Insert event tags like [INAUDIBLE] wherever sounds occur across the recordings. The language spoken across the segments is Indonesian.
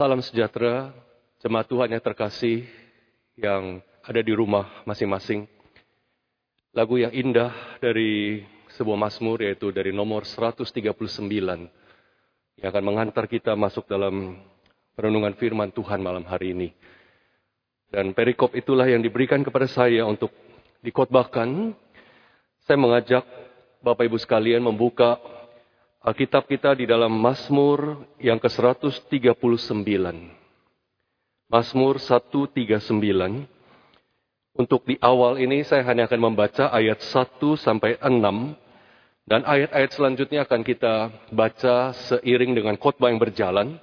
Salam sejahtera, jemaat Tuhan yang terkasih yang ada di rumah masing-masing. Lagu yang indah dari sebuah Mazmur yaitu dari nomor 139 yang akan mengantar kita masuk dalam renungan firman Tuhan malam hari ini. Dan perikop itulah yang diberikan kepada saya untuk dikotbahkan. Saya mengajak Bapak Ibu sekalian membuka Alkitab kita di dalam Mazmur yang ke-139. Mazmur 139. Untuk di awal ini saya hanya akan membaca ayat 1 sampai 6 dan ayat-ayat selanjutnya akan kita baca seiring dengan khotbah yang berjalan.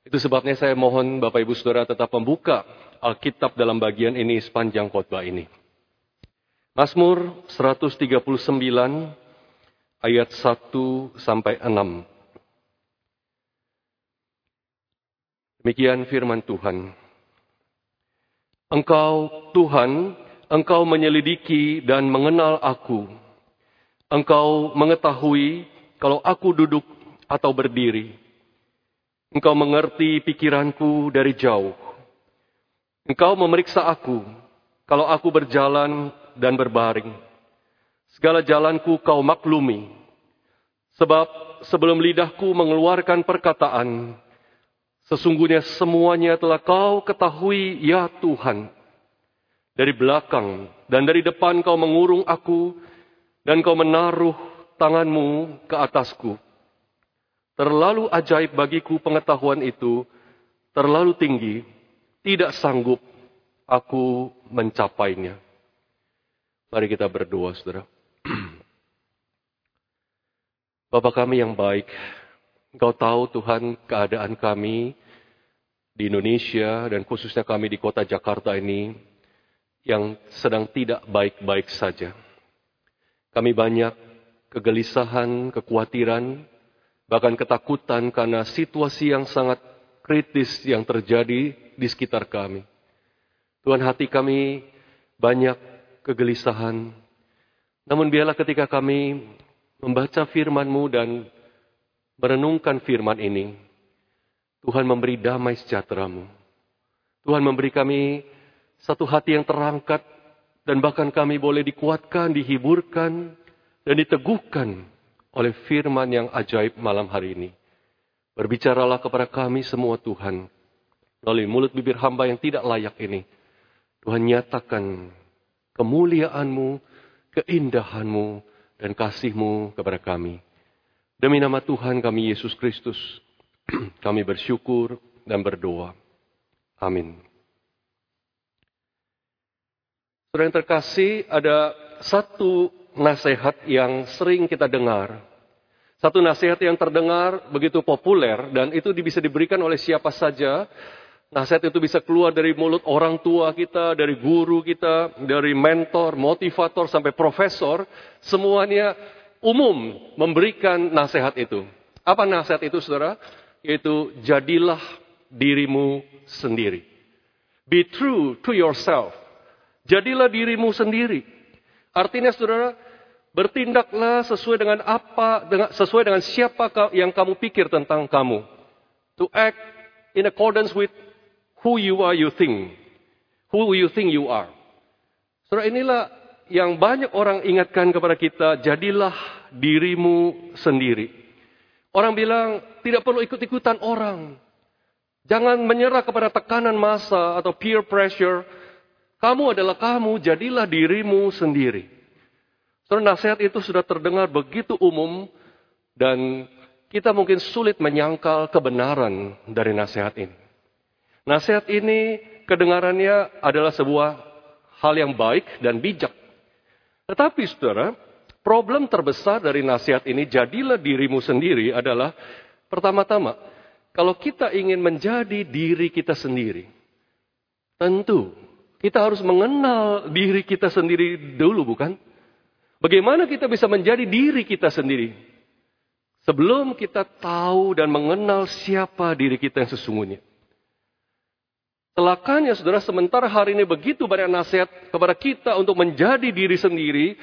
Itu sebabnya saya mohon Bapak Ibu Saudara tetap membuka Alkitab dalam bagian ini sepanjang khotbah ini. Mazmur 139 ayat 1 sampai 6. Demikian firman Tuhan. Engkau Tuhan, Engkau menyelidiki dan mengenal aku. Engkau mengetahui kalau aku duduk atau berdiri. Engkau mengerti pikiranku dari jauh. Engkau memeriksa aku kalau aku berjalan dan berbaring. Segala jalanku kau maklumi. Sebab sebelum lidahku mengeluarkan perkataan, Sesungguhnya semuanya telah kau ketahui ya Tuhan. Dari belakang dan dari depan kau mengurung aku dan kau menaruh tanganmu ke atasku. Terlalu ajaib bagiku pengetahuan itu, terlalu tinggi, tidak sanggup aku mencapainya. Mari kita berdoa, saudara. Bapak kami yang baik, Engkau tahu Tuhan keadaan kami di Indonesia dan khususnya kami di kota Jakarta ini yang sedang tidak baik-baik saja. Kami banyak kegelisahan, kekhawatiran, bahkan ketakutan karena situasi yang sangat kritis yang terjadi di sekitar kami. Tuhan hati kami banyak kegelisahan. Namun biarlah ketika kami membaca firman-Mu dan merenungkan firman ini, Tuhan memberi damai sejahteramu. Tuhan memberi kami satu hati yang terangkat dan bahkan kami boleh dikuatkan, dihiburkan, dan diteguhkan oleh firman yang ajaib malam hari ini. Berbicaralah kepada kami semua Tuhan, melalui mulut bibir hamba yang tidak layak ini. Tuhan nyatakan kemuliaanmu, keindahanmu, dan kasihmu kepada kami. Demi nama Tuhan kami Yesus Kristus, [CLEARS THROAT] kami bersyukur dan berdoa. Amin. Saudara yang terkasih, ada satu nasihat yang sering kita dengar. Satu nasihat yang terdengar begitu populer dan itu bisa diberikan oleh siapa saja. Nasihat itu bisa keluar dari mulut orang tua kita, dari guru kita, dari mentor, motivator, sampai profesor. Semuanya umum memberikan nasihat itu. Apa nasihat itu saudara? Yaitu jadilah dirimu sendiri. Be true to yourself. Jadilah dirimu sendiri. Artinya saudara, bertindaklah sesuai dengan apa, dengan, sesuai dengan siapa yang kamu pikir tentang kamu. To act in accordance with who you are you think. Who you think you are. Saudara inilah yang banyak orang ingatkan kepada kita, jadilah dirimu sendiri. Orang bilang tidak perlu ikut-ikutan orang. Jangan menyerah kepada tekanan massa atau peer pressure. Kamu adalah kamu, jadilah dirimu sendiri. Soalnya nasihat itu sudah terdengar begitu umum dan kita mungkin sulit menyangkal kebenaran dari nasihat ini. Nasihat ini kedengarannya adalah sebuah hal yang baik dan bijak. Tetapi saudara, problem terbesar dari nasihat ini, jadilah dirimu sendiri adalah pertama-tama, kalau kita ingin menjadi diri kita sendiri, tentu kita harus mengenal diri kita sendiri dulu, bukan? Bagaimana kita bisa menjadi diri kita sendiri? Sebelum kita tahu dan mengenal siapa diri kita yang sesungguhnya. Celakanya saudara, sementara hari ini begitu banyak nasihat kepada kita untuk menjadi diri sendiri,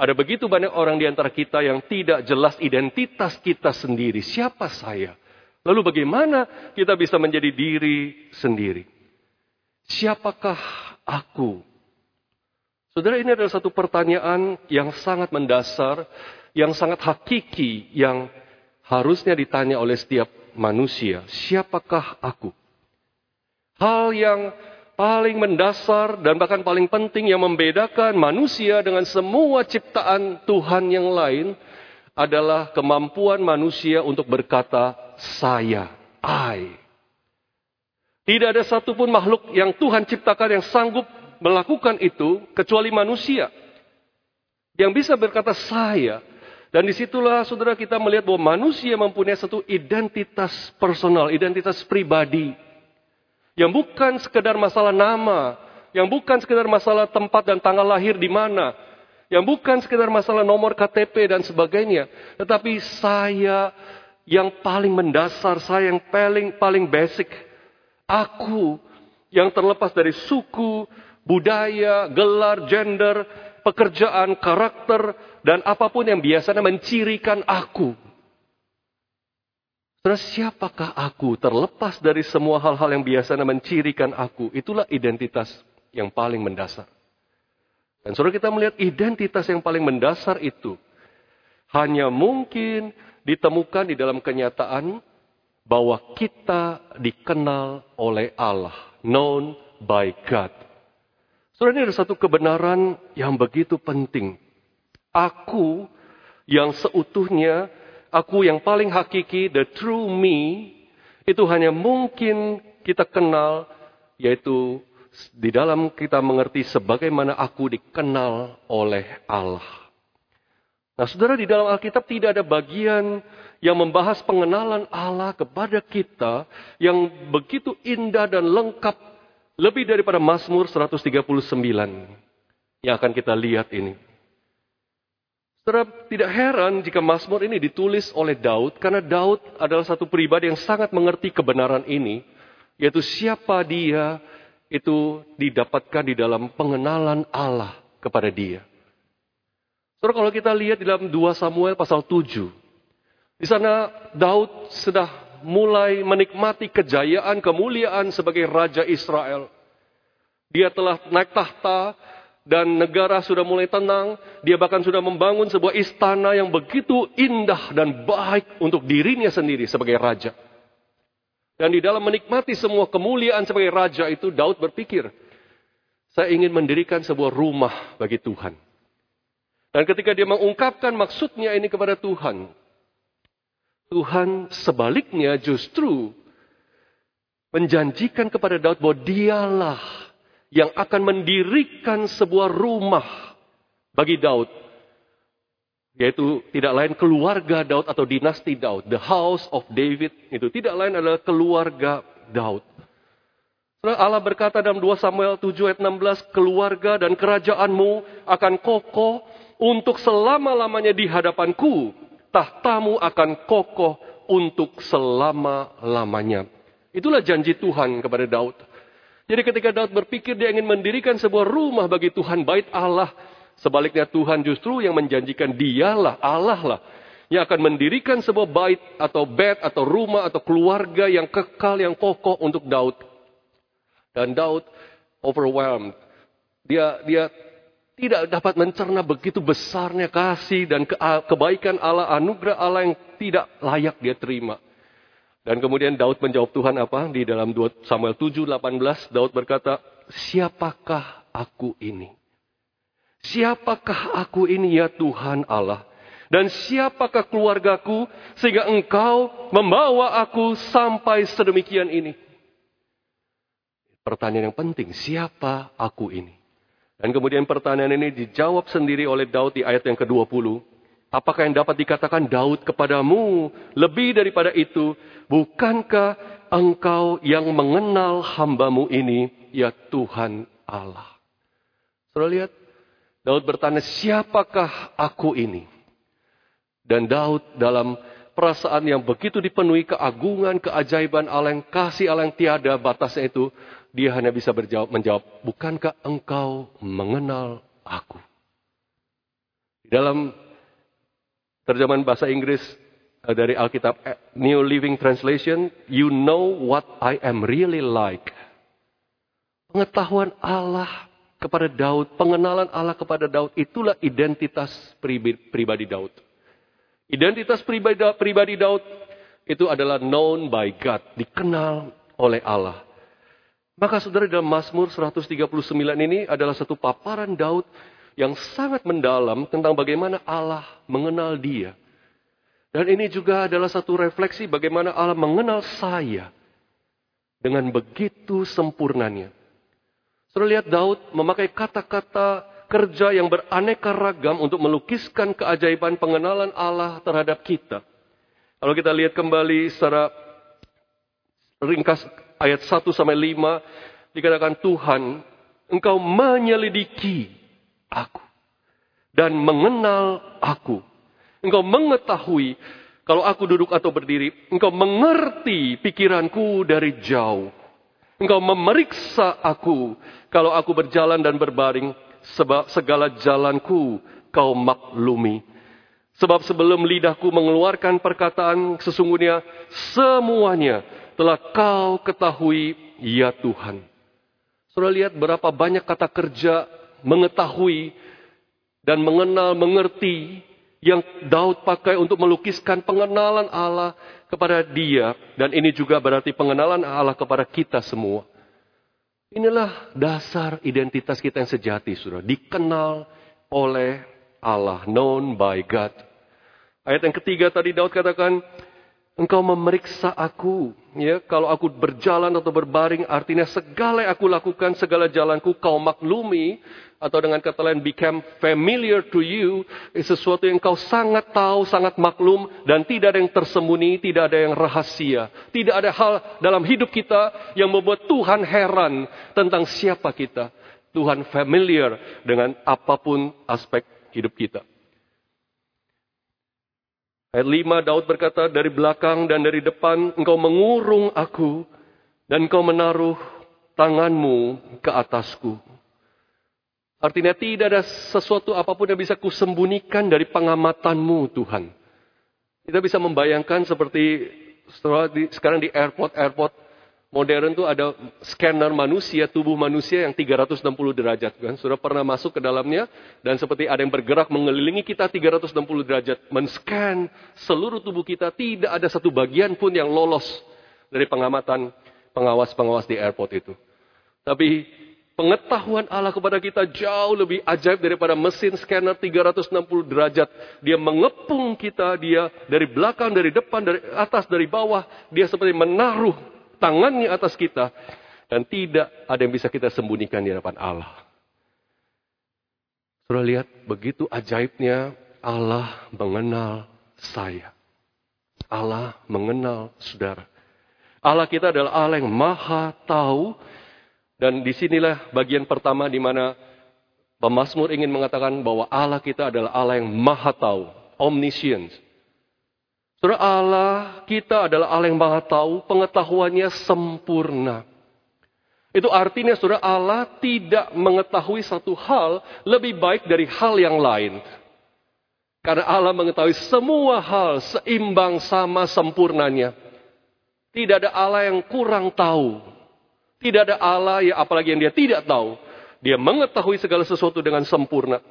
ada begitu banyak orang di antara kita yang tidak jelas identitas kita sendiri. Siapa saya? Lalu bagaimana kita bisa menjadi diri sendiri? Siapakah aku? Saudara, ini adalah satu pertanyaan yang sangat mendasar, yang sangat hakiki, yang harusnya ditanya oleh setiap manusia. Siapakah aku? Hal yang paling mendasar dan bahkan paling penting yang membedakan manusia dengan semua ciptaan Tuhan yang lain adalah kemampuan manusia untuk berkata saya, I. Tidak ada satupun makhluk yang Tuhan ciptakan yang sanggup melakukan itu kecuali manusia. Yang bisa berkata saya. Dan di situlah saudara kita melihat bahwa manusia mempunyai satu identitas personal, identitas pribadi yang bukan sekedar masalah nama, yang bukan sekedar masalah tempat dan tanggal lahir di mana, yang bukan sekedar masalah nomor KTP dan sebagainya, tetapi saya yang paling mendasar, saya yang paling paling basic, aku yang terlepas dari suku, budaya, gelar, gender, pekerjaan, karakter, dan apa pun yang biasanya mencirikan aku. Terus siapakah aku terlepas dari semua hal-hal yang biasanya mencirikan aku? Itulah identitas yang paling mendasar. Dan saudara kita melihat identitas yang paling mendasar itu hanya mungkin ditemukan di dalam kenyataan bahwa kita dikenal oleh Allah, known by God. Saudara ini ada satu kebenaran yang begitu penting. Aku yang seutuhnya aku yang paling hakiki, the true me, itu hanya mungkin kita kenal, yaitu di dalam kita mengerti sebagaimana aku dikenal oleh Allah. Nah, saudara, di dalam Alkitab tidak ada bagian yang membahas pengenalan Allah kepada kita yang begitu indah dan lengkap lebih daripada Mazmur 139 yang akan kita lihat ini. Saudara, tidak heran jika Mazmur ini ditulis oleh Daud, karena Daud adalah satu pribadi yang sangat mengerti kebenaran ini, yaitu siapa dia itu didapatkan di dalam pengenalan Allah kepada dia. Saudara, kalau kita lihat di dalam 2 Samuel pasal 7, di sana Daud sudah mulai menikmati kejayaan, kemuliaan sebagai Raja Israel. Dia telah naik tahta, dan negara sudah mulai tenang. Dia bahkan sudah membangun sebuah istana yang begitu indah dan baik untuk dirinya sendiri sebagai raja. Dan di dalam menikmati semua kemuliaan sebagai raja itu, Daud berpikir, saya ingin mendirikan sebuah rumah bagi Tuhan. Dan ketika dia mengungkapkan maksudnya ini kepada Tuhan, Tuhan sebaliknya justru menjanjikan kepada Daud bahwa dialah yang akan mendirikan sebuah rumah bagi Daud. Yaitu tidak lain keluarga Daud atau dinasti Daud. The house of David itu tidak lain adalah keluarga Daud. Allah berkata dalam 2 Samuel 7 ayat 16, keluarga dan kerajaanmu akan kokoh untuk selama-lamanya di hadapanku. Tahtamu akan kokoh untuk selama-lamanya. Itulah janji Tuhan kepada Daud. Jadi ketika Daud berpikir dia ingin mendirikan sebuah rumah bagi Tuhan, bait Allah. Sebaliknya Tuhan justru yang menjanjikan dialah, Allah lah. Yang akan mendirikan sebuah bait atau bed atau rumah atau keluarga yang kekal, yang kokoh untuk Daud. Dan Daud overwhelmed. Dia dia tidak dapat mencerna begitu besarnya kasih dan kebaikan Allah, anugerah Allah yang tidak layak dia terima. Dan kemudian Daud menjawab Tuhan apa? Di dalam 2 Samuel 7, 18, Daud berkata, Siapakah aku ini? Siapakah aku ini ya Tuhan Allah? Dan siapakah keluargaku sehingga engkau membawa aku sampai sedemikian ini? Pertanyaan yang penting, siapa aku ini? Dan kemudian pertanyaan ini dijawab sendiri oleh Daud di ayat yang ke-20. Apakah yang dapat dikatakan Daud kepadamu lebih daripada itu? Bukankah engkau yang mengenal hambamu ini, ya Tuhan Allah? Saudara lihat, Daud bertanya, siapakah aku ini? Dan Daud dalam perasaan yang begitu dipenuhi keagungan, keajaiban Allah yang kasih Allah yang tiada batasnya itu, dia hanya bisa berjawab, menjawab, bukankah engkau mengenal aku? Dalam terjemahan bahasa Inggris eh, dari Alkitab eh, New Living Translation, you know what I am really like. Pengetahuan Allah kepada Daud, pengenalan Allah kepada Daud, itulah identitas pribadi Daud. Identitas pribadi, pribadi Daud itu adalah known by God, dikenal oleh Allah. Maka saudara dalam Mazmur 139 ini adalah satu paparan Daud yang sangat mendalam tentang bagaimana Allah mengenal dia. Dan ini juga adalah satu refleksi bagaimana Allah mengenal saya dengan begitu sempurnanya. Sudah lihat Daud memakai kata-kata kerja yang beraneka ragam untuk melukiskan keajaiban pengenalan Allah terhadap kita. Kalau kita lihat kembali secara ringkas ayat 1 sampai 5 dikatakan Tuhan, engkau menyelidiki aku dan mengenal aku. Engkau mengetahui kalau aku duduk atau berdiri, engkau mengerti pikiranku dari jauh. Engkau memeriksa aku kalau aku berjalan dan berbaring, sebab segala jalanku kau maklumi. Sebab sebelum lidahku mengeluarkan perkataan, sesungguhnya semuanya telah kau ketahui, ya Tuhan. Sudah lihat berapa banyak kata kerja mengetahui dan mengenal, mengerti yang Daud pakai untuk melukiskan pengenalan Allah kepada dia. Dan ini juga berarti pengenalan Allah kepada kita semua. Inilah dasar identitas kita yang sejati, sudah dikenal oleh Allah, known by God. Ayat yang ketiga tadi Daud katakan, Engkau memeriksa aku, ya. Kalau aku berjalan atau berbaring, artinya segala yang aku lakukan, segala jalanku kau maklumi, atau dengan kata lain become familiar to you, sesuatu yang kau sangat tahu, sangat maklum, dan tidak ada yang tersembunyi, tidak ada yang rahasia. Tidak ada hal dalam hidup kita yang membuat Tuhan heran tentang siapa kita. Tuhan familiar dengan apa pun aspek hidup kita. Ayat 5 Daud berkata, dari belakang dan dari depan engkau mengurung aku dan engkau menaruh tanganmu ke atasku. Artinya tidak ada sesuatu apa pun yang bisa kusembunyikan dari pengamatanmu Tuhan. Kita bisa membayangkan seperti sekarang di airport-airport modern tuh ada scanner manusia, tubuh manusia yang 360 derajat kan. Sudah pernah masuk ke dalamnya dan seperti ada yang bergerak mengelilingi kita 360 derajat, men-scan seluruh tubuh kita, tidak ada satu bagian pun yang lolos dari pengamatan pengawas-pengawas di airport itu. Tapi pengetahuan Allah kepada kita jauh lebih ajaib daripada mesin scanner 360 derajat. Dia mengepung kita, dia dari belakang, dari depan, dari atas, dari bawah. Dia seperti menaruh tangannya atas kita. Dan tidak ada yang bisa kita sembunyikan di hadapan Allah. Sudah lihat begitu ajaibnya Allah mengenal saya. Allah mengenal saudara. Allah kita adalah Allah yang maha tahu. Dan di sinilah bagian pertama di mana pemazmur ingin mengatakan bahwa Allah kita adalah Allah yang maha tahu. Omniscience. Saudara Allah kita adalah Allah yang maha tahu, pengetahuannya sempurna. Itu artinya saudara Allah tidak mengetahui satu hal lebih baik dari hal yang lain. Karena Allah mengetahui semua hal seimbang sama sempurnanya. Tidak ada Allah yang kurang tahu. Tidak ada Allah yang apalagi yang dia tidak tahu. Dia mengetahui segala sesuatu dengan sempurna.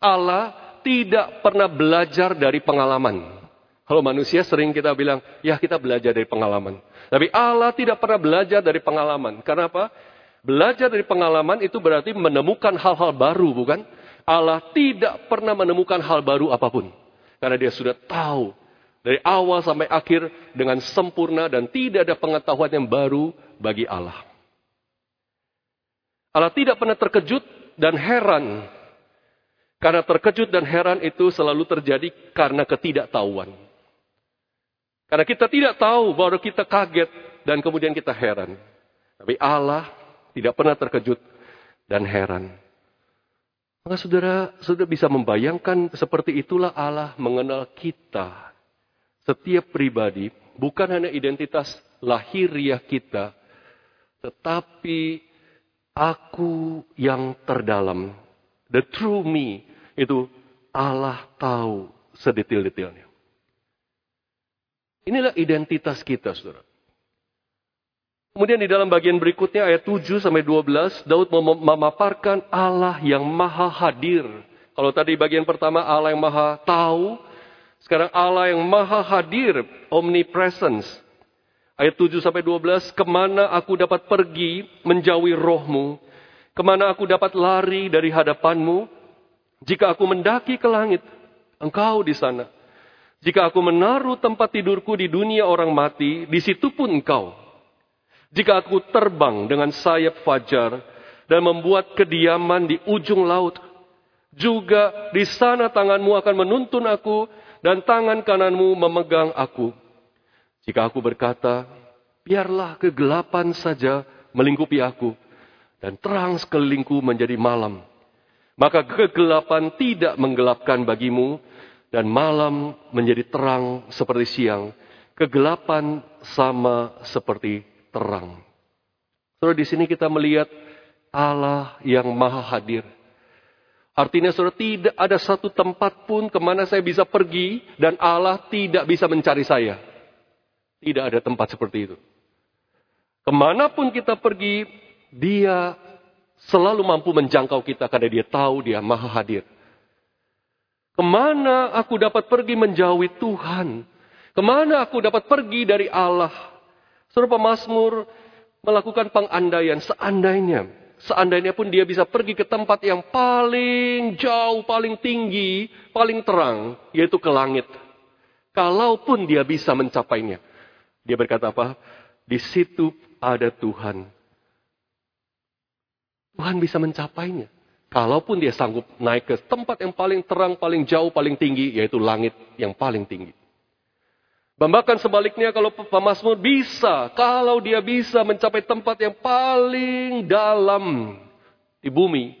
Allah tidak pernah belajar dari pengalaman. Kalau manusia sering kita bilang, ya kita belajar dari pengalaman. Tapi Allah tidak pernah belajar dari pengalaman. Karena apa? Belajar dari pengalaman itu berarti menemukan hal-hal baru, bukan? Allah tidak pernah menemukan hal baru apa pun. Karena dia sudah tahu dari awal sampai akhir dengan sempurna dan tidak ada pengetahuan yang baru bagi Allah. Allah tidak pernah terkejut dan heran. Karena terkejut dan heran itu selalu terjadi karena ketidaktahuan. Karena kita tidak tahu, baru kita kaget dan kemudian kita heran. Tapi Allah tidak pernah terkejut dan heran. Maka saudara, saudara bisa membayangkan seperti itulah Allah mengenal kita. Setiap pribadi, bukan hanya identitas lahiriah kita, tetapi aku yang terdalam. The true me, itu Allah tahu sedetil-detilnya. Inilah identitas kita, saudara. Kemudian di dalam bagian berikutnya ayat 7 sampai 12, Daud memaparkan Allah yang maha hadir. Kalau tadi bagian pertama Allah yang maha tahu, sekarang Allah yang maha hadir, omnipresence. Ayat 7 sampai 12, ke mana aku dapat pergi menjauhi rohmu? Ke mana aku dapat lari dari hadapanmu? Jika aku mendaki ke langit, engkau di sana. Jika aku menaruh tempat tidurku di dunia orang mati, di situ pun engkau. Jika aku terbang dengan sayap fajar dan membuat kediaman di ujung laut, juga di sana tanganmu akan menuntun aku dan tangan kananmu memegang aku. Jika aku berkata, biarlah kegelapan saja melingkupi aku dan terang sekelilingku menjadi malam. Maka kegelapan tidak menggelapkan bagimu dan malam menjadi terang seperti siang. Kegelapan sama seperti terang. Saudara di sini kita melihat Allah yang maha hadir. Artinya saudara tidak ada satu tempat pun ke mana saya bisa pergi dan Allah tidak bisa mencari saya. Tidak ada tempat seperti itu. Ke mana pun kita pergi, dia selalu mampu menjangkau kita karena dia tahu dia maha hadir. Ke mana aku dapat pergi menjauhi Tuhan? Ke mana aku dapat pergi dari Allah? Suruh pemazmur melakukan pengandaian seandainya. Seandainya pun dia bisa pergi ke tempat yang paling jauh, paling tinggi, paling terang, yaitu ke langit. Kalaupun dia bisa mencapainya. Dia berkata apa? Di situ ada Tuhan. Tuhan bisa mencapainya. Kalaupun dia sanggup naik ke tempat yang paling terang, paling jauh, paling tinggi, yaitu langit yang paling tinggi. Bahkan sebaliknya kalau pemazmur bisa, kalau dia bisa mencapai tempat yang paling dalam di bumi,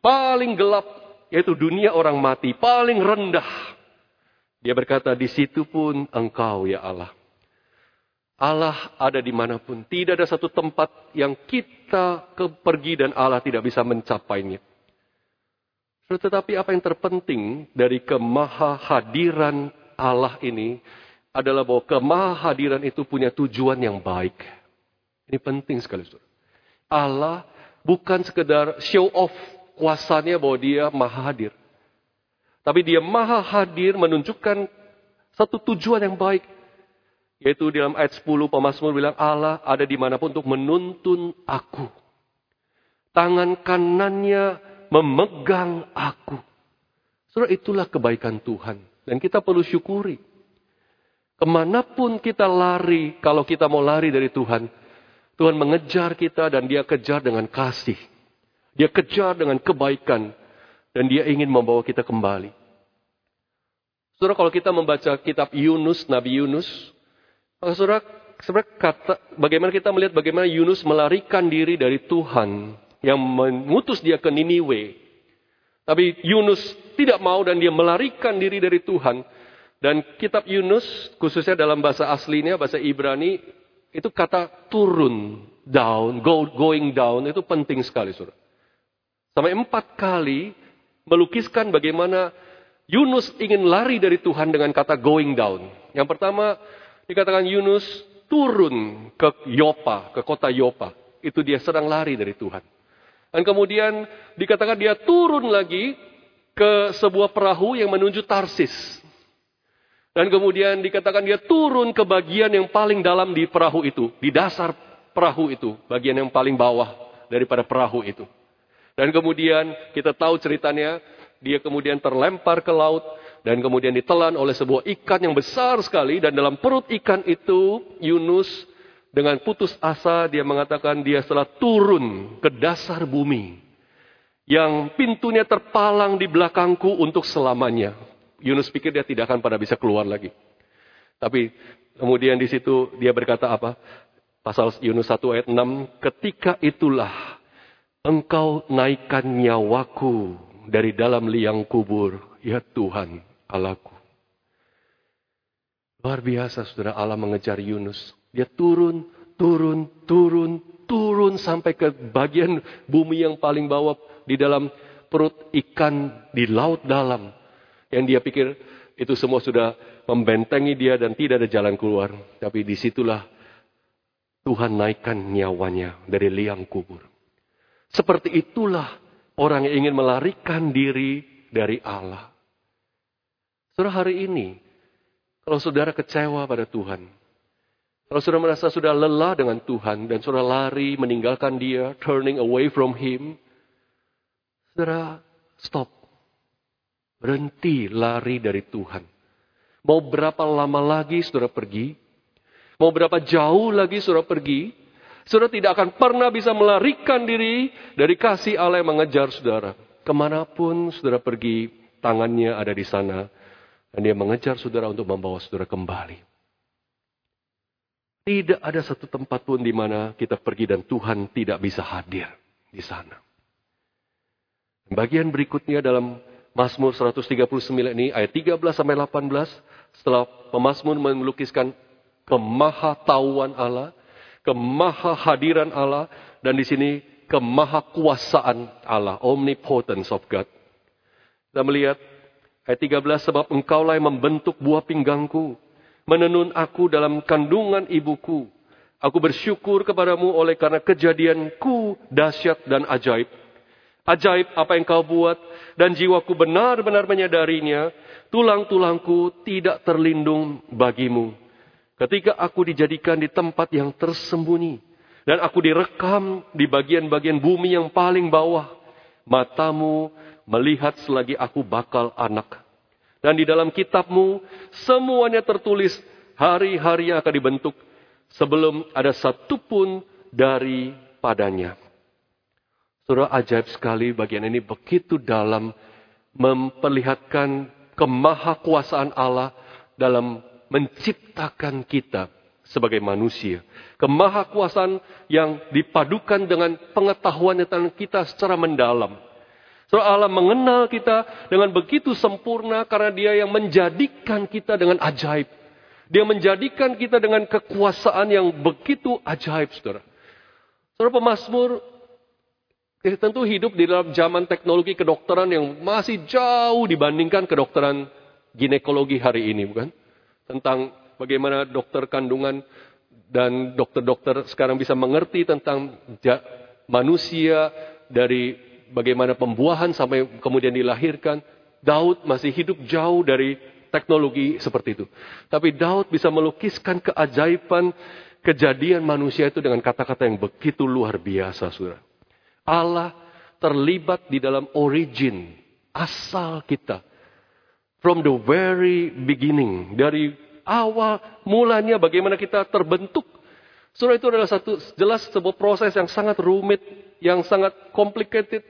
paling gelap, yaitu dunia orang mati, paling rendah. Dia berkata, di situ pun engkau ya Allah. Allah ada di mana pun. Tidak ada satu tempat yang kita pergi dan Allah tidak bisa mencapainya. Tetapi apa yang terpenting dari kemahahadiran Allah ini adalah bahwa kemahadiran itu punya tujuan yang baik. Ini penting sekali. Saudara. Allah bukan sekedar show off kuasanya bahwa dia maha hadir. Tapi dia maha hadir menunjukkan satu tujuan yang baik. Yaitu dalam ayat 10 pemazmur bilang Allah ada di mana pun untuk menuntun aku. Tangan kanannya memegang aku. Saudara itulah kebaikan Tuhan. Dan kita perlu syukuri. Ke mana pun kita lari, kalau kita mau lari dari Tuhan, Tuhan mengejar kita dan dia kejar dengan kasih. Dia kejar dengan kebaikan. Dan dia ingin membawa kita kembali. Saudara, kalau kita membaca kitab Yunus, Nabi Yunus, maka saudara, sebenarnya kata, bagaimana kita melihat bagaimana Yunus melarikan diri dari Tuhan yang mengutus dia ke Niniwe. Tapi Yunus tidak mau dan dia melarikan diri dari Tuhan. Dan kitab Yunus, khususnya dalam bahasa aslinya, bahasa Ibrani, itu kata turun, down, go, going down, itu penting sekali, saudara. Sampai empat kali melukiskan bagaimana Yunus ingin lari dari Tuhan dengan kata going down. Yang pertama, dikatakan Yunus turun ke Yopa, ke kota Yopa. Itu dia sedang lari dari Tuhan. Dan kemudian dikatakan dia turun lagi ke sebuah perahu yang menuju Tarsis. Dan kemudian dikatakan dia turun ke bagian yang paling dalam di perahu itu. Di dasar perahu itu. Bagian yang paling bawah daripada perahu itu. Dan kemudian kita tahu ceritanya. Dia kemudian terlempar ke laut. Dan kemudian ditelan oleh sebuah ikan yang besar sekali. Dan dalam perut ikan itu Yunus dengan putus asa dia mengatakan dia telah turun ke dasar bumi. Yang pintunya terpalang di belakangku untuk selamanya. Yunus pikir dia tidak akan pada bisa keluar lagi. Tapi kemudian di situ dia berkata apa? Pasal Yunus 1 ayat 6, ketika itulah engkau naikkan nyawaku dari dalam liang kubur, ya Tuhan Allahku. Luar biasa saudara Allah mengejar Yunus. Dia turun, turun, turun, turun sampai ke bagian bumi yang paling bawah di dalam perut ikan di laut dalam. Yang dia pikir itu semua sudah membentengi dia dan tidak ada jalan keluar. Tapi di situlah Tuhan naikkan nyawanya dari liang kubur. Seperti itulah orang yang ingin melarikan diri dari Allah. Saudara hari ini, kalau saudara kecewa pada Tuhan, kalau saudara merasa sudah lelah dengan Tuhan dan saudara lari meninggalkan dia, turning away from him, saudara stop. Berhenti lari dari Tuhan. Mau berapa lama lagi saudara pergi? Mau berapa jauh lagi saudara pergi? Saudara tidak akan pernah bisa melarikan diri dari kasih Allah yang mengejar saudara. Ke mana pun saudara pergi, tangannya ada di sana. Dan dia mengejar saudara untuk membawa saudara kembali. Tidak ada satu tempat pun di mana kita pergi dan Tuhan tidak bisa hadir di sana. Bagian berikutnya dalam Mazmur 139 ini ayat 13 sampai 18 setelah pemazmur melukiskan kemahatauan Allah, kemahahadiran Allah dan di sini kemahakuasaan Allah, omnipotence of God. Kita melihat ayat 13 sebab engkaulah yang membentuk buah pinggangku, menenun aku dalam kandungan ibuku. Aku bersyukur kepadamu oleh karena kejadianku dahsyat dan ajaib. Ajaib apa yang kau buat dan jiwaku benar-benar menyadarinya. Tulang-tulangku tidak terlindung bagimu. Ketika aku dijadikan di tempat yang tersembunyi. Dan aku direkam di bagian-bagian bumi yang paling bawah. Matamu melihat selagi aku bakal anak. Dan di dalam kitabmu semuanya tertulis hari-hari yang akan dibentuk sebelum ada satupun daripadanya. Surah ajaib sekali bagian ini begitu dalam memperlihatkan kemahakuasaan Allah dalam menciptakan kita sebagai manusia. Kemahakuasaan yang dipadukan dengan pengetahuan tentang kita secara mendalam. Surah Allah mengenal kita dengan begitu sempurna karena dia yang menjadikan kita dengan ajaib. Dia menjadikan kita dengan kekuasaan yang begitu ajaib, saudara. Saudara pemazmur Ya, tentu hidup di dalam zaman teknologi kedokteran yang masih jauh dibandingkan kedokteran ginekologi hari ini, bukan? Tentang bagaimana dokter kandungan dan dokter-dokter sekarang bisa mengerti tentang manusia dari bagaimana pembuahan sampai kemudian dilahirkan. Daud masih hidup jauh dari teknologi seperti itu. Tapi Daud bisa melukiskan keajaiban kejadian manusia itu dengan kata-kata yang begitu luar biasa, saudara. Allah terlibat di dalam origin, asal kita. From the very beginning, dari awal mulanya bagaimana kita terbentuk. Surah itu adalah satu jelas sebuah proses yang sangat rumit, yang sangat complicated,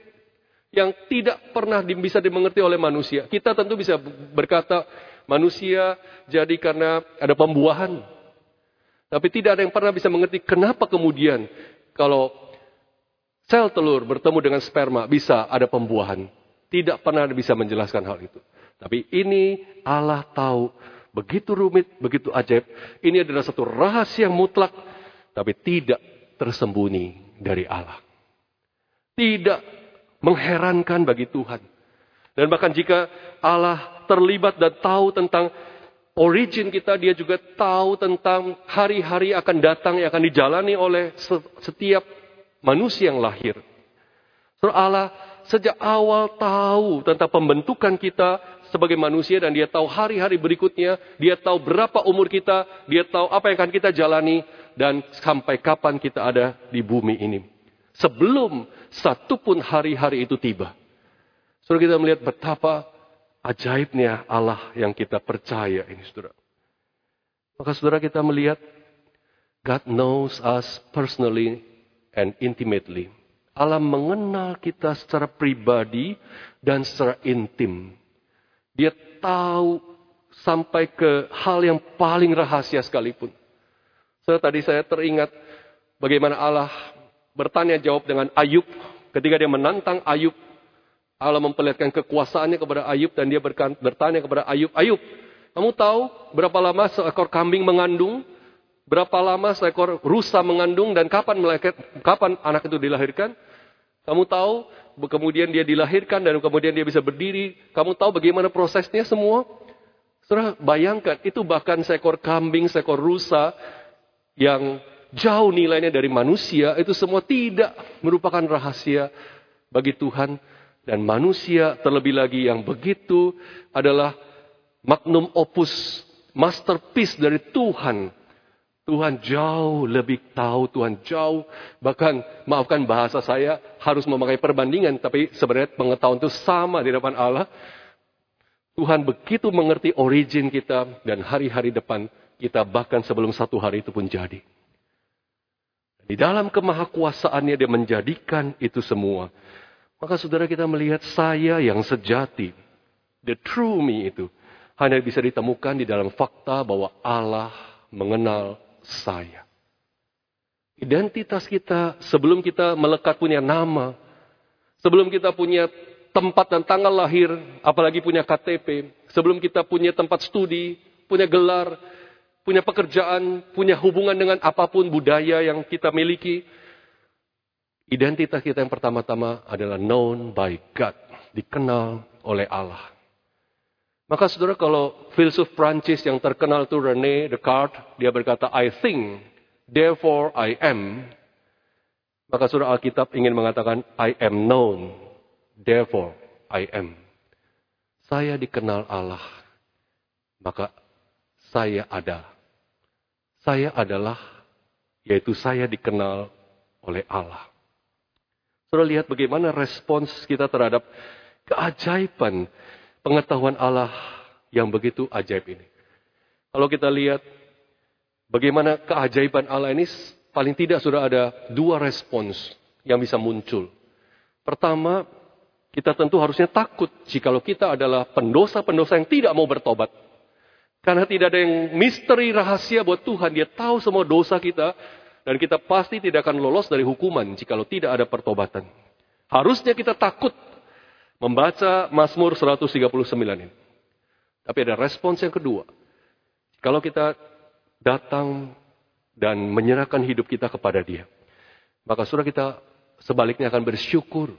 yang tidak pernah bisa dimengerti oleh manusia. Kita tentu bisa berkata manusia jadi karena ada pembuahan. Tapi tidak ada yang pernah bisa mengerti kenapa kemudian kalau Sel telur bertemu dengan sperma bisa ada pembuahan. Tidak pernah bisa menjelaskan hal itu. Tapi ini Allah tahu. Begitu rumit, begitu ajaib. Ini adalah satu rahasia mutlak. Tapi tidak tersembunyi dari Allah. Tidak mengherankan bagi Tuhan. Dan bahkan jika Allah terlibat dan tahu tentang origin kita, dia juga tahu tentang hari-hari akan datang yang akan dijalani oleh setiap manusia yang lahir. Surah Allah sejak awal tahu tentang pembentukan kita sebagai manusia dan dia tahu hari-hari berikutnya, dia tahu berapa umur kita, dia tahu apa yang akan kita jalani dan sampai kapan kita ada di bumi ini. Sebelum satu pun hari-hari itu tiba. Saudara kita melihat betapa ajaibnya Allah yang kita percaya ini saudara. Maka saudara kita melihat God knows us personally and intimately. Allah mengenal kita secara pribadi dan secara intim. Dia tahu sampai ke hal yang paling rahasia sekalipun. So, tadi saya teringat bagaimana Allah bertanya jawab dengan Ayub ketika dia menantang Ayub. Allah memperlihatkan kekuasaannya kepada Ayub dan dia bertanya kepada Ayub, Ayub, kamu tahu berapa lama seekor kambing mengandung? Berapa lama seekor rusa mengandung dan kapan melahirkan, kapan anak itu dilahirkan? Kamu tahu, kemudian dia dilahirkan dan kemudian dia bisa berdiri. Kamu tahu bagaimana prosesnya semua? Saudara bayangkan, itu bahkan seekor kambing, seekor rusa yang jauh nilainya dari manusia, itu semua tidak merupakan rahasia bagi Tuhan. Dan manusia terlebih lagi yang begitu adalah magnum opus, masterpiece dari Tuhan. Tuhan jauh lebih tahu, Tuhan jauh, bahkan maafkan bahasa saya harus memakai perbandingan, tapi sebenarnya pengetahuan itu sama di depan Allah. Tuhan begitu mengerti origin kita dan hari-hari depan kita bahkan sebelum satu hari itu pun jadi. Di dalam kemahakuasaannya dia menjadikan itu semua. Maka saudara kita melihat saya yang sejati. The true me itu. Hanya bisa ditemukan di dalam fakta bahwa Allah mengenal saya. Identitas kita sebelum kita melekat punya nama. Sebelum kita punya tempat dan tanggal lahir. Apalagi punya KTP. Sebelum kita punya tempat studi. Punya gelar. Punya pekerjaan. Punya hubungan dengan apa pun budaya yang kita miliki Identitas kita yang pertama-tama adalah known by God, dikenal oleh Allah. Maka saudara kalau filsuf Prancis yang terkenal itu René Descartes, dia berkata, I think, therefore I am. Maka saudara Alkitab ingin mengatakan, I am known, therefore I am. Saya dikenal Allah, maka saya ada. Saya adalah, yaitu saya dikenal oleh Allah. Saudara lihat bagaimana respons kita terhadap keajaiban pengetahuan Allah yang begitu ajaib ini. Kalau kita lihat bagaimana keajaiban Allah ini, paling tidak sudah ada dua respons yang bisa muncul. Pertama, kita tentu harusnya takut jikalau kita adalah pendosa-pendosa yang tidak mau bertobat. Karena tidak ada yang misteri rahasia buat Tuhan. Dia tahu semua dosa kita. Dan kita pasti tidak akan lolos dari hukuman jikalau tidak ada pertobatan. Harusnya kita takut membaca Mazmur 139 ini. Tapi ada respons yang kedua. Kalau kita datang dan menyerahkan hidup kita kepada dia. Maka surah kita sebaliknya akan bersyukur.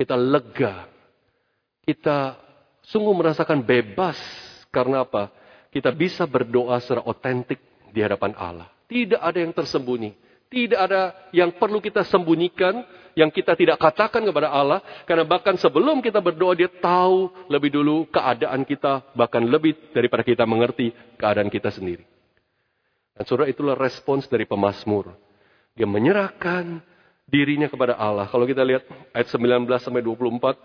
Kita lega. Kita sungguh merasakan bebas. Karena apa? Kita bisa berdoa secara otentik di hadapan Allah. Tidak ada yang tersembunyi. Tidak ada yang perlu kita sembunyikan, yang kita tidak katakan kepada Allah. Karena bahkan sebelum kita berdoa, dia tahu lebih dulu keadaan kita, bahkan lebih daripada kita mengerti keadaan kita sendiri. Dan saudara itulah respons dari pemazmur. Dia menyerahkan dirinya kepada Allah. Kalau kita lihat ayat 19 sampai 24,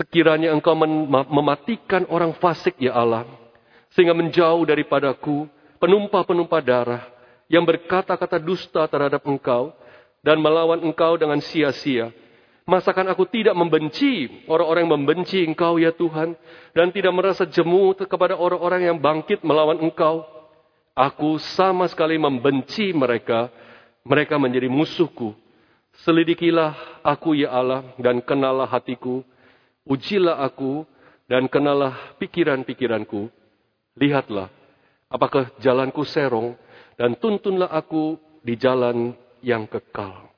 sekiranya engkau mematikan orang fasik ya Allah, sehingga menjauh daripadaku penumpah-penumpah darah, yang berkata-kata dusta terhadap engkau dan melawan engkau dengan sia-sia. Masakan aku tidak membenci orang-orang yang membenci engkau ya Tuhan dan tidak merasa jemu kepada orang-orang yang bangkit melawan engkau. Aku sama sekali membenci mereka. Mereka menjadi musuhku. Selidikilah aku ya Allah dan kenalah hatiku. Ujilah aku dan kenalah pikiran-pikiranku. Lihatlah, apakah jalanku serong dan tuntunlah aku di jalan yang kekal.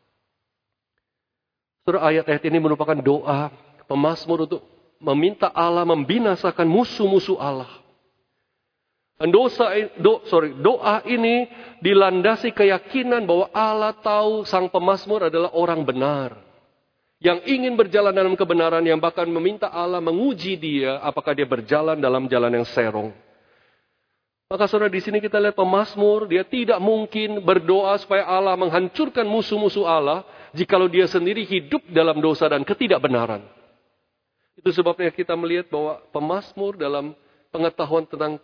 Surah ayat-ayat ini merupakan doa pemazmur untuk meminta Allah membinasakan musuh-musuh Allah. Dan dosa, do, sorry, doa ini dilandasi keyakinan bahwa Allah tahu sang pemazmur adalah orang benar. Yang ingin berjalan dalam kebenaran yang bahkan meminta Allah menguji dia apakah dia berjalan dalam jalan yang serong. Maka saudara di sini kita lihat pemazmur, dia tidak mungkin berdoa supaya Allah menghancurkan musuh-musuh Allah jikalau dia sendiri hidup dalam dosa dan ketidakbenaran. Itu sebabnya kita melihat bahwa pemazmur dalam pengetahuan tentang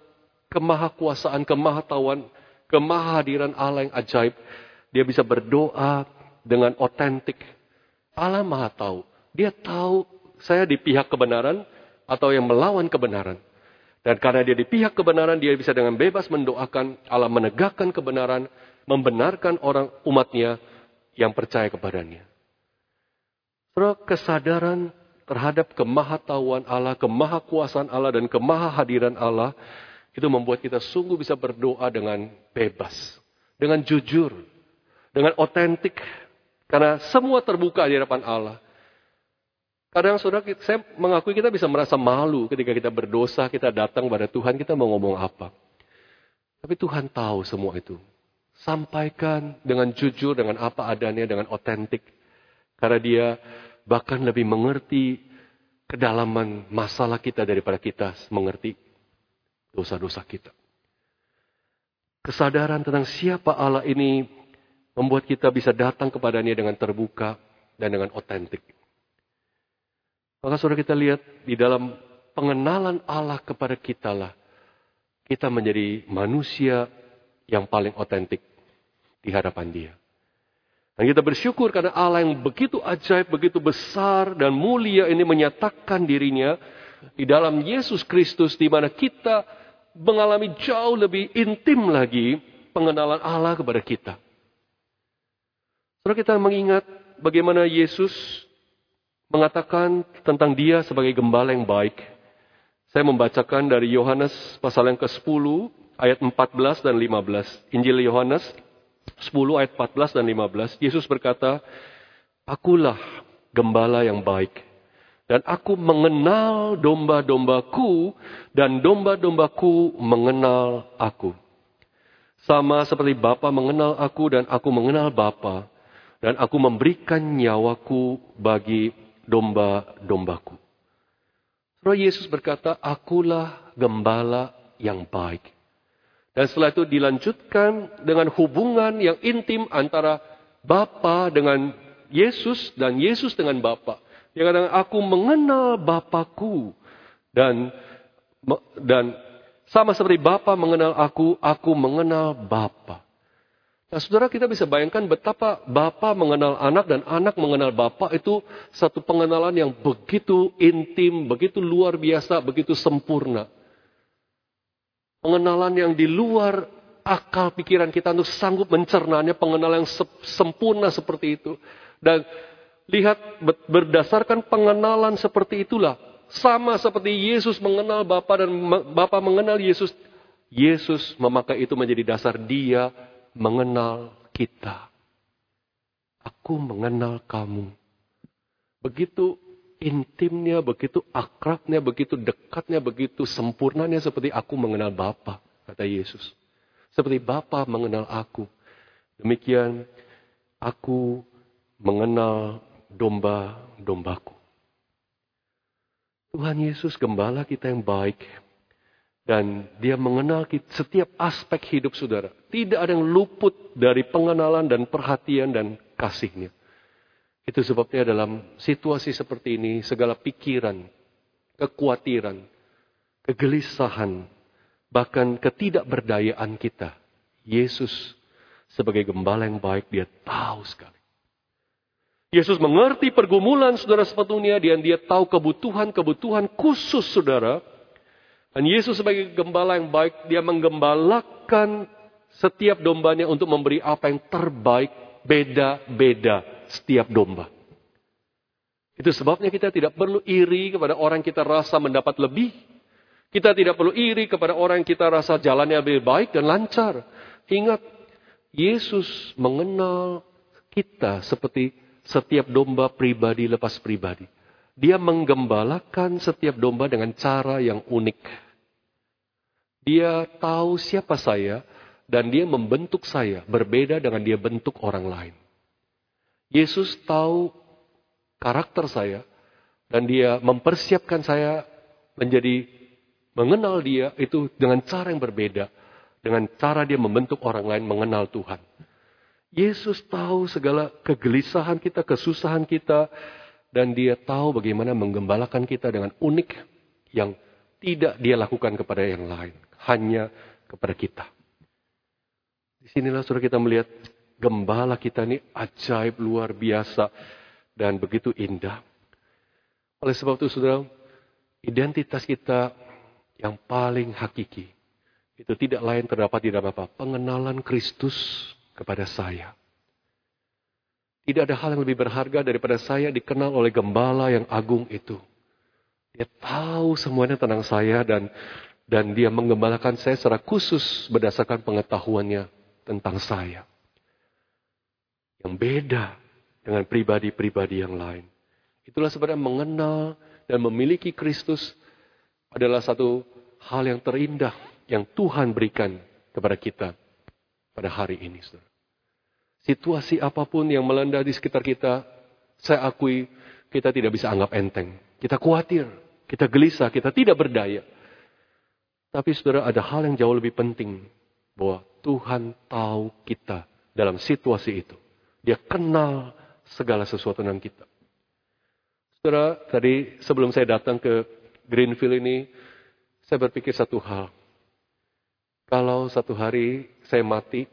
kemahakuasaan, kemahatauan, kemahadiran Allah yang ajaib, dia bisa berdoa dengan otentik. Allah Maha tahu. Dia tahu saya di pihak kebenaran atau yang melawan kebenaran. Dan karena dia di pihak kebenaran, dia bisa dengan bebas mendoakan Allah menegakkan kebenaran, membenarkan orang umatnya yang percaya kepadanya. Saudara, kesadaran terhadap kemahatauan Allah, kemahakuasaan Allah, dan kemahahadiran Allah, itu membuat kita sungguh bisa berdoa dengan bebas, dengan jujur, dengan otentik, karena semua terbuka di hadapan Allah. Kadang saudara, saya mengakui kita bisa merasa malu ketika kita berdosa, kita datang pada Tuhan, kita mau ngomong apa. Tapi Tuhan tahu semua itu. Sampaikan dengan jujur, dengan apa adanya, dengan otentik. Karena dia bahkan lebih mengerti kedalaman masalah kita daripada kita mengerti dosa-dosa kita. Kesadaran tentang siapa Allah ini membuat kita bisa datang kepadanya dengan terbuka dan dengan otentik. Maka saudara kita lihat di dalam pengenalan Allah kepada kita lah, kita menjadi manusia yang paling otentik di hadapan dia. Dan kita bersyukur karena Allah yang begitu ajaib, begitu besar dan mulia ini menyatakan dirinya di dalam Yesus Kristus di mana kita mengalami jauh lebih intim lagi pengenalan Allah kepada kita. Saudara kita mengingat bagaimana Yesus mengatakan tentang dia sebagai gembala yang baik. Saya membacakan dari Yohanes pasal yang ke-10 ayat 14 dan 15. Injil Yohanes 10 ayat 14 dan 15. Yesus berkata, Akulah gembala yang baik. Dan aku mengenal domba-dombaku dan domba-dombaku mengenal aku. Sama seperti Bapa mengenal aku dan aku mengenal Bapa. Dan aku memberikan nyawaku bagi domba-dombaku. Roh Yesus berkata, akulah gembala yang baik. Dan setelah itu dilanjutkan dengan hubungan yang intim antara Bapa dengan Yesus dan Yesus dengan Bapa. Yang kadang aku mengenal Bapakku dan dan sama seperti Bapa mengenal aku, aku mengenal Bapa. Nah, saudara kita bisa bayangkan betapa Bapak mengenal anak dan anak mengenal Bapak itu satu pengenalan yang begitu intim, begitu luar biasa, begitu sempurna. Pengenalan yang di luar akal pikiran kita untuk sanggup mencernanya pengenalan yang sempurna seperti itu. Dan lihat berdasarkan pengenalan seperti itulah sama seperti Yesus mengenal Bapa dan Bapa mengenal Yesus, Yesus memakai itu menjadi dasar dia mengenal kita. Aku mengenal kamu. Begitu intimnya, begitu akrabnya, begitu dekatnya, begitu sempurnanya seperti aku mengenal Bapa, kata Yesus. Seperti Bapa mengenal aku. Demikian aku mengenal domba-dombaku. Tuhan Yesus gembala kita yang baik, dan dia mengenal setiap aspek hidup saudara. Tidak ada yang luput dari pengenalan dan perhatian dan kasihnya. Itu sebabnya dalam situasi seperti ini, segala pikiran, kekhawatiran, kegelisahan, bahkan ketidakberdayaan kita. Yesus sebagai gembala yang baik, dia tahu sekali. Yesus mengerti pergumulan saudara sepatunya, dan dia tahu kebutuhan-kebutuhan khusus saudara dan Yesus sebagai gembala yang baik, dia menggembalakan setiap dombanya untuk memberi apa yang terbaik, beda-beda setiap domba. Itu sebabnya kita tidak perlu iri kepada orang kita rasa mendapat lebih. Kita tidak perlu iri kepada orang yang kita rasa jalannya lebih baik dan lancar. Ingat, Yesus mengenal kita seperti setiap domba pribadi lepas pribadi. Dia menggembalakan setiap domba dengan cara yang unik. Dia tahu siapa saya dan dia membentuk saya berbeda dengan dia bentuk orang lain. Yesus tahu karakter saya dan dia mempersiapkan saya menjadi mengenal dia itu dengan cara yang berbeda. Dengan cara dia membentuk orang lain mengenal Tuhan. Yesus tahu segala kegelisahan kita, kesusahan kita, dan dia tahu bagaimana menggembalakan kita dengan unik yang tidak dia lakukan kepada yang lain. Hanya kepada kita. Di sinilah sudah kita melihat gembala kita ini ajaib luar biasa dan begitu indah. Oleh sebab itu saudara, identitas kita yang paling hakiki itu tidak lain terdapat di dalam apa? Pengenalan Kristus kepada saya. Tidak ada hal yang lebih berharga daripada saya dikenal oleh gembala yang agung itu. Dia tahu semuanya tentang saya dan dan dia menggembalakan saya secara khusus berdasarkan pengetahuannya tentang saya. Yang beda dengan pribadi-pribadi yang lain. Itulah sebenarnya mengenal dan memiliki Kristus adalah satu hal yang terindah yang Tuhan berikan kepada kita pada hari ini. Saudara. Situasi apa pun yang melanda di sekitar kita, saya akui kita tidak bisa anggap enteng. Kita khawatir, kita gelisah, kita tidak berdaya. Tapi saudara ada hal yang jauh lebih penting. Bahwa Tuhan tahu kita dalam situasi itu. Dia kenal segala sesuatu tentang kita. Saudara, tadi sebelum saya datang ke Greenfield ini, saya berpikir satu hal. Kalau satu hari saya mati,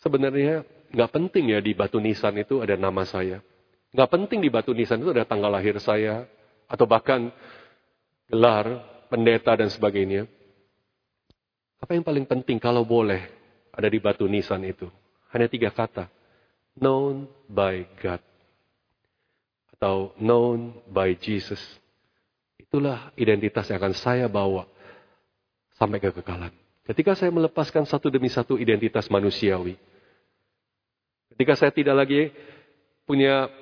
sebenarnya nggak penting ya di batu nisan itu ada nama saya. Nggak penting di batu nisan itu ada tanggal lahir saya, atau bahkan gelar, pendeta, dan sebagainya. Apa yang paling penting kalau boleh ada di batu nisan itu? Hanya tiga kata. Known by God atau known by Jesus. Itulah identitas yang akan saya bawa sampai kekekalan. Ketika saya melepaskan satu demi satu identitas manusiawi. Ketika saya tidak lagi punya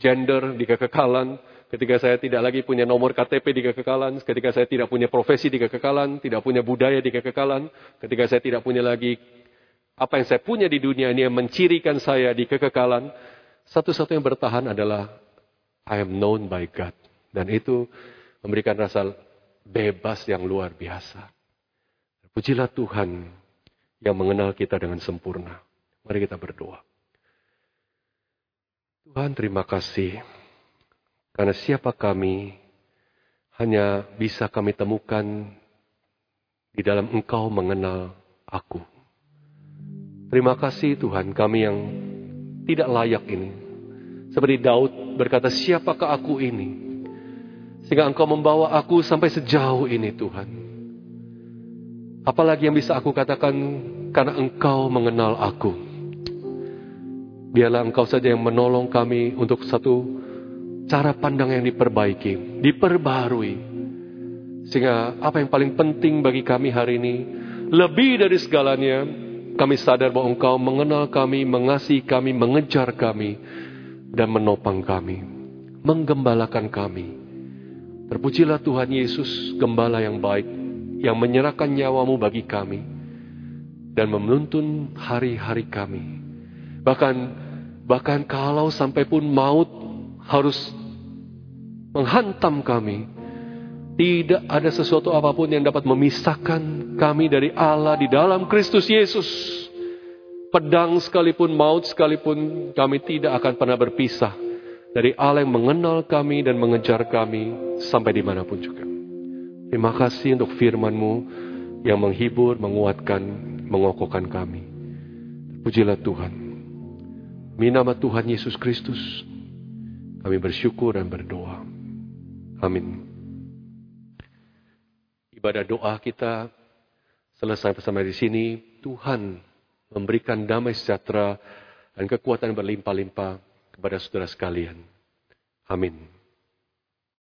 gender di kekekalan, ketika saya tidak lagi punya nomor KTP di kekekalan, ketika saya tidak punya profesi di kekekalan, tidak punya budaya di kekekalan, ketika saya tidak punya lagi apa yang saya punya di dunia ini yang mencirikan saya di kekekalan, satu-satu yang bertahan adalah I am known by God. Dan itu memberikan rasa bebas yang luar biasa. Pujilah Tuhan yang mengenal kita dengan sempurna. Mari kita berdoa. Tuhan terima kasih. Karena siapa kami hanya bisa kami temukan di dalam Engkau mengenal aku. Terima kasih Tuhan kami yang tidak layak ini seperti Daud berkata, siapakah aku ini? Sehingga engkau membawa aku sampai sejauh ini Tuhan. Apalagi yang bisa aku katakan karena engkau mengenal aku. Biarlah engkau saja yang menolong kami untuk satu cara pandang yang diperbaiki, diperbarui. Sehingga apa yang paling penting bagi kami hari ini, lebih dari segalanya, kami sadar bahwa engkau mengenal kami, mengasihi kami, mengejar kami dan menopang kami, menggembalakan kami. Terpujilah Tuhan Yesus, gembala yang baik, yang menyerahkan nyawamu bagi kami, dan menuntun hari-hari kami. Bahkan, bahkan kalau sampai pun maut harus menghantam kami, tidak ada sesuatu apa pun yang dapat memisahkan kami dari Allah di dalam Kristus Yesus pedang sekalipun, maut sekalipun, kami tidak akan pernah berpisah dari Allah yang mengenal kami dan mengejar kami sampai di mana pun juga. Terima kasih untuk firman-Mu yang menghibur, menguatkan, mengokohkan kami. Pujilah Tuhan. Minama Tuhan Yesus Kristus, kami bersyukur dan berdoa. Amin. Ibadah doa kita selesai bersama di sini. Tuhan memberikan damai sejahtera dan kekuatan berlimpah-limpah kepada saudara sekalian. Amin.